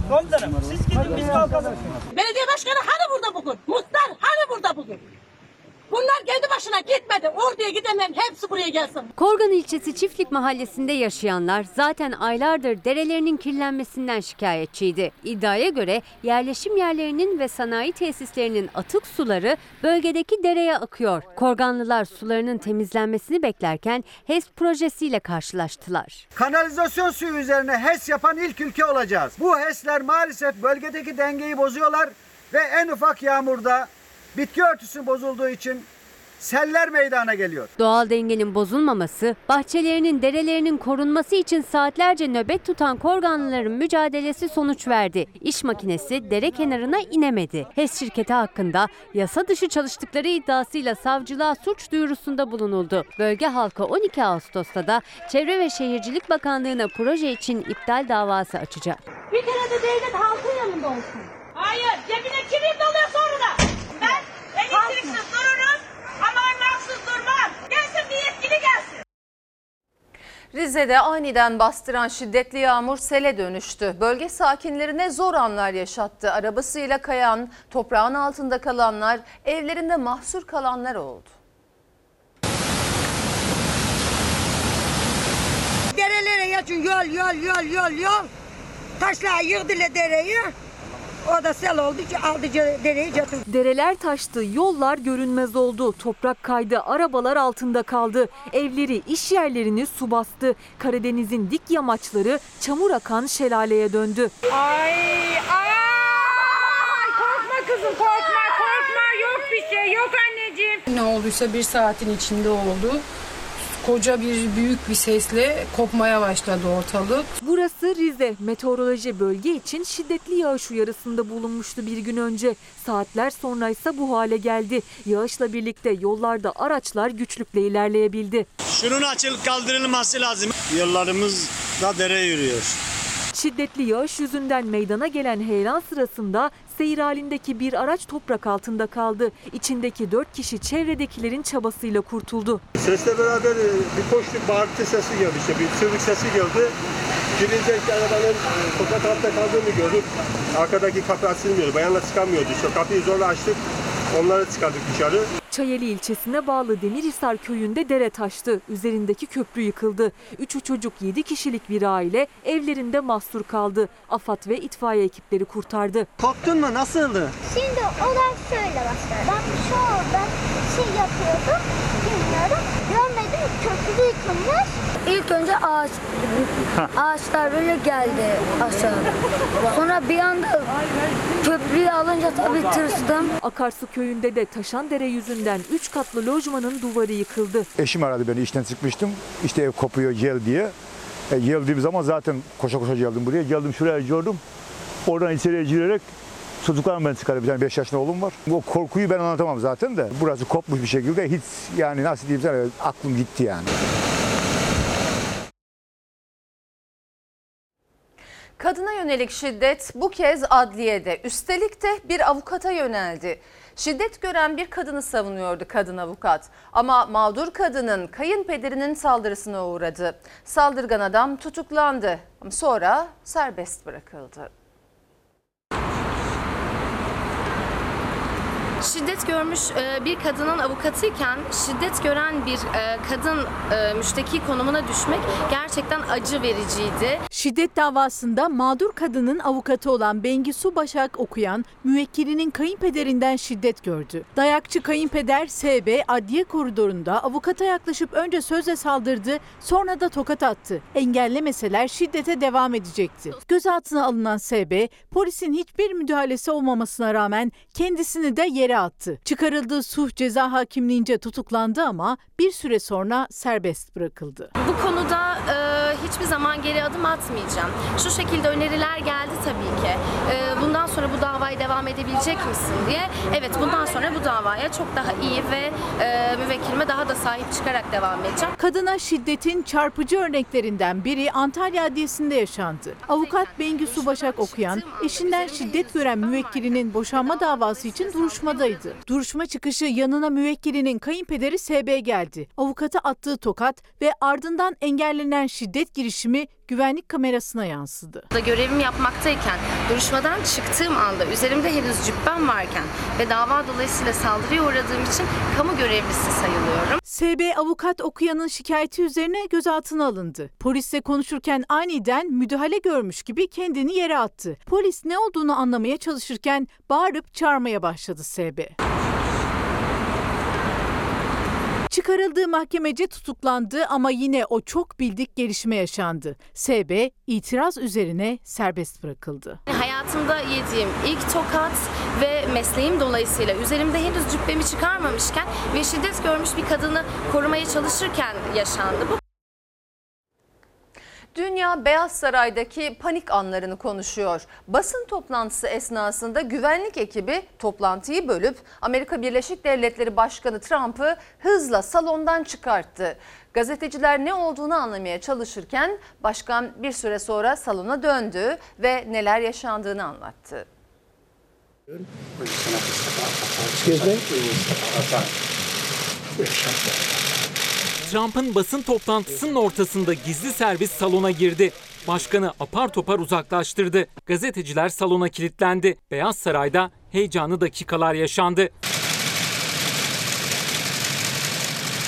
Komutanım siz gidin biz kalkalım. Belediye başkanı hani burada bugün? Muhtar hani burada bugün? Bunlar kendi başına gitmedi. Orduya gidenlerin hepsi buraya gelsin. Korgan ilçesi Çiftlik Mahallesi'nde yaşayanlar zaten aylardır derelerinin kirlenmesinden şikayetçiydi. İddiaya göre yerleşim yerlerinin ve sanayi tesislerinin atık suları bölgedeki dereye akıyor. Korganlılar sularının temizlenmesini beklerken HES projesiyle karşılaştılar. Kanalizasyon suyu üzerine HES yapan ilk ülke olacağız. Bu HES'ler maalesef bölgedeki dengeyi bozuyorlar ve en ufak yağmurda bitki örtüsü bozulduğu için seller meydana geliyor. Doğal dengenin bozulmaması, bahçelerinin, derelerinin korunması için saatlerce nöbet tutan Korganlıların mücadelesi sonuç verdi. İş makinesi dere kenarına inemedi. HES şirketi hakkında yasa dışı çalıştıkları iddiasıyla savcılığa suç duyurusunda bulunuldu. Bölge halkı 12 Ağustos'ta da Çevre ve Şehircilik Bakanlığı'na proje için iptal davası açacak. Bir kere de devlet halkın yanında olsun. Hayır, cebine kimin doluyor sonra? Ben elektriksiz dururum ama anlamsız durmam. Yetkili gelsin. Rize'de aniden bastıran şiddetli yağmur sele dönüştü. Bölge sakinlerine zor anlar yaşattı. Arabasıyla kayan, toprağın altında kalanlar, evlerinde mahsur kalanlar oldu. Derelere geçin yol yol yol yol yol. Taşlar yığdılar dereyi. O da sel oldu ki aldı dereyi götürdü. Dereler taştı, yollar görünmez oldu. Toprak kaydı, arabalar altında kaldı. Evleri, iş yerlerini su bastı. Karadeniz'in dik yamaçları çamur akan şelaleye döndü. Ay ay korkma kızım korkma korkma yok bir şey yok anneciğim. Ne olduysa bir saatin içinde oldu. Koca bir büyük bir sesle kopmaya başladı ortalık. Burası Rize. Meteoroloji bölge için şiddetli yağış uyarısında bulunmuştu bir gün önce. Saatler sonra ise bu hale geldi. Yağışla birlikte yollarda araçlar güçlükle ilerleyebildi. Şunun açılıp kaldırılması lazım. Yollarımızda dere yürüyor. Şiddetli yağış yüzünden meydana gelen heyelan sırasında seyir halindeki bir araç toprak altında kaldı. İçindeki dört kişi çevredekilerin çabasıyla kurtuldu. Sesle beraber e, bir koştuk bağırtı sesi geldi işte bir çığlık sesi geldi. Girince arabanın e, sokak altta kaldığını gördük. Arkadaki kapı açılmıyordu. Bayanlar çıkamıyordu. İşte kapıyı zorla açtık. Onları çıkardık dışarı. Çayeli ilçesine bağlı Demirhisar köyünde dere taştı. Üzerindeki köprü yıkıldı. Üçü çocuk 7 kişilik bir aile evlerinde mahsur kaldı. AFAD ve itfaiye ekipleri kurtardı. Korktun mu? Nasıldı? Şimdi olay şöyle başlar. Ben şu anda şey yapıyordum. Görmedim köprü yıkılmış. İlk önce ağaç, ağaçlar böyle geldi aşağı. Sonra bir anda köprüyü alınca tabii tırstım. Akarsu köyünde de taşan dere yüzünden 3 katlı lojmanın duvarı yıkıldı. Eşim aradı beni işten çıkmıştım. İşte ev kopuyor gel diye. E, geldiğim zaman zaten koşa koşa geldim buraya. Geldim şuraya gördüm. Oradan içeriye girerek çocuklarım ben çıkardım. Bir tane 5 yaşında oğlum var. O korkuyu ben anlatamam zaten de. Burası kopmuş bir şekilde hiç yani nasıl diyeyim sana aklım gitti yani. Kadına yönelik şiddet bu kez adliyede. Üstelik de bir avukata yöneldi. Şiddet gören bir kadını savunuyordu kadın avukat. Ama mağdur kadının kayınpederinin saldırısına uğradı. Saldırgan adam tutuklandı. Sonra serbest bırakıldı. Şiddet görmüş e, bir kadının avukatıyken şiddet gören bir e, kadın e, müşteki konumuna düşmek gerçekten acı vericiydi. Şiddet davasında mağdur kadının avukatı olan Bengisu Başak okuyan müvekkilinin kayınpederinden şiddet gördü. Dayakçı kayınpeder SB adliye koridorunda avukata yaklaşıp önce sözle saldırdı sonra da tokat attı. Engellemeseler şiddete devam edecekti. Gözaltına alınan SB polisin hiçbir müdahalesi olmamasına rağmen kendisini de yere attı. Çıkarıldığı suh ceza hakimliğince tutuklandı ama bir süre sonra serbest bırakıldı. Bu konuda e, hiçbir zaman geri adım atmayacağım. Şu şekilde öneriler geldi tabii ki. E, bundan sonra bu davayı devam edebilecek misin diye. Evet bundan sonra bu davaya çok daha iyi ve e, müvekkilime daha da sahip çıkarak devam edeceğim. Kadına şiddetin çarpıcı örneklerinden biri Antalya Adliyesi'nde yaşandı. Avukat Bengisu Başak okuyan, eşinden şiddet gören müvekkilinin boşanma davası için duruşmadaydı. Duruşma çıkışı yanına müvekkilinin kayınpederi SB geldi. Avukata attığı tokat ve ardından engellenen şiddet girişimi güvenlik kamerasına yansıdı. Görevimi yapmaktayken duruşmadan çıktığım anda üzerimde henüz cübbem varken ve dava dolayısıyla saldırıya uğradığım için kamu görevlisi sayılıyorum. SB avukat okuyanın şikayeti üzerine gözaltına alındı. Polisle konuşurken aniden müdahale görmüş gibi kendini yere attı. Polis ne olduğunu anlamaya çalışırken bağırıp çağırmaya başladı SB. Çıkarıldığı mahkemece tutuklandı ama yine o çok bildik gelişme yaşandı. SB itiraz üzerine serbest bırakıldı. Hayatımda yediğim ilk tokat ve mesleğim dolayısıyla üzerimde henüz cübbemi çıkarmamışken ve şiddet görmüş bir kadını korumaya çalışırken yaşandı. Bu Dünya Beyaz Saray'daki panik anlarını konuşuyor. Basın toplantısı esnasında güvenlik ekibi toplantıyı bölüp Amerika Birleşik Devletleri Başkanı Trump'ı hızla salondan çıkarttı. Gazeteciler ne olduğunu anlamaya çalışırken başkan bir süre sonra salona döndü ve neler yaşandığını anlattı. Trump'ın basın toplantısının ortasında gizli servis salona girdi. Başkanı apar topar uzaklaştırdı. Gazeteciler salona kilitlendi. Beyaz Saray'da heyecanlı dakikalar yaşandı.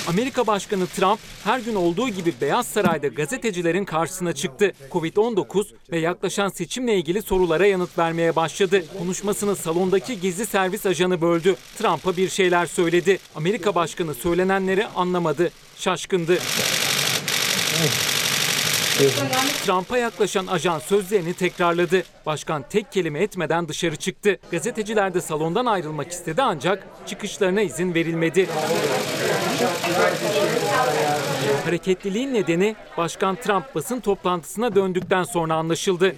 Amerika Başkanı Trump her gün olduğu gibi Beyaz Saray'da gazetecilerin karşısına çıktı. Covid-19 ve yaklaşan seçimle ilgili sorulara yanıt vermeye başladı. Konuşmasını salondaki gizli servis ajanı böldü. Trump'a bir şeyler söyledi. Amerika Başkanı söylenenleri anlamadı. Şaşkındı. Trump'a yaklaşan ajan sözlerini tekrarladı. Başkan tek kelime etmeden dışarı çıktı. Gazeteciler de salondan ayrılmak istedi ancak çıkışlarına izin verilmedi. Hareketliliğin nedeni Başkan Trump basın toplantısına döndükten sonra anlaşıldı.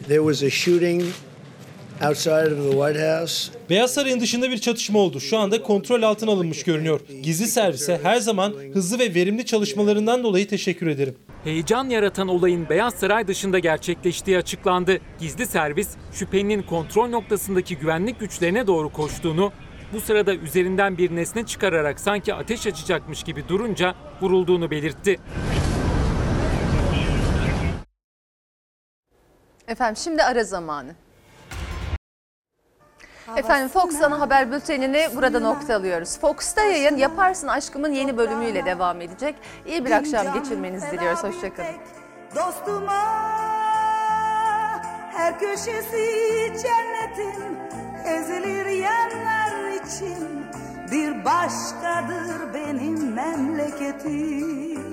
Beyaz Saray'ın dışında bir çatışma oldu. Şu anda kontrol altına alınmış görünüyor. Gizli servise her zaman hızlı ve verimli çalışmalarından dolayı teşekkür ederim. Heyecan yaratan olayın Beyaz Saray dışında gerçekleştiği açıklandı. Gizli servis şüphelinin kontrol noktasındaki güvenlik güçlerine doğru koştuğunu, bu sırada üzerinden bir nesne çıkararak sanki ateş açacakmış gibi durunca vurulduğunu belirtti. Efendim şimdi ara zamanı. Efendim Fox Ana Haber Bülteni'ni burada noktalıyoruz. Fox'ta yayın Yaparsın Aşkım'ın yeni bölümüyle devam edecek. İyi bir akşam geçirmenizi diliyoruz. Hoşçakalın. Dostuma her köşesi cennetin ezilir yanlar için bir başkadır benim memleketim.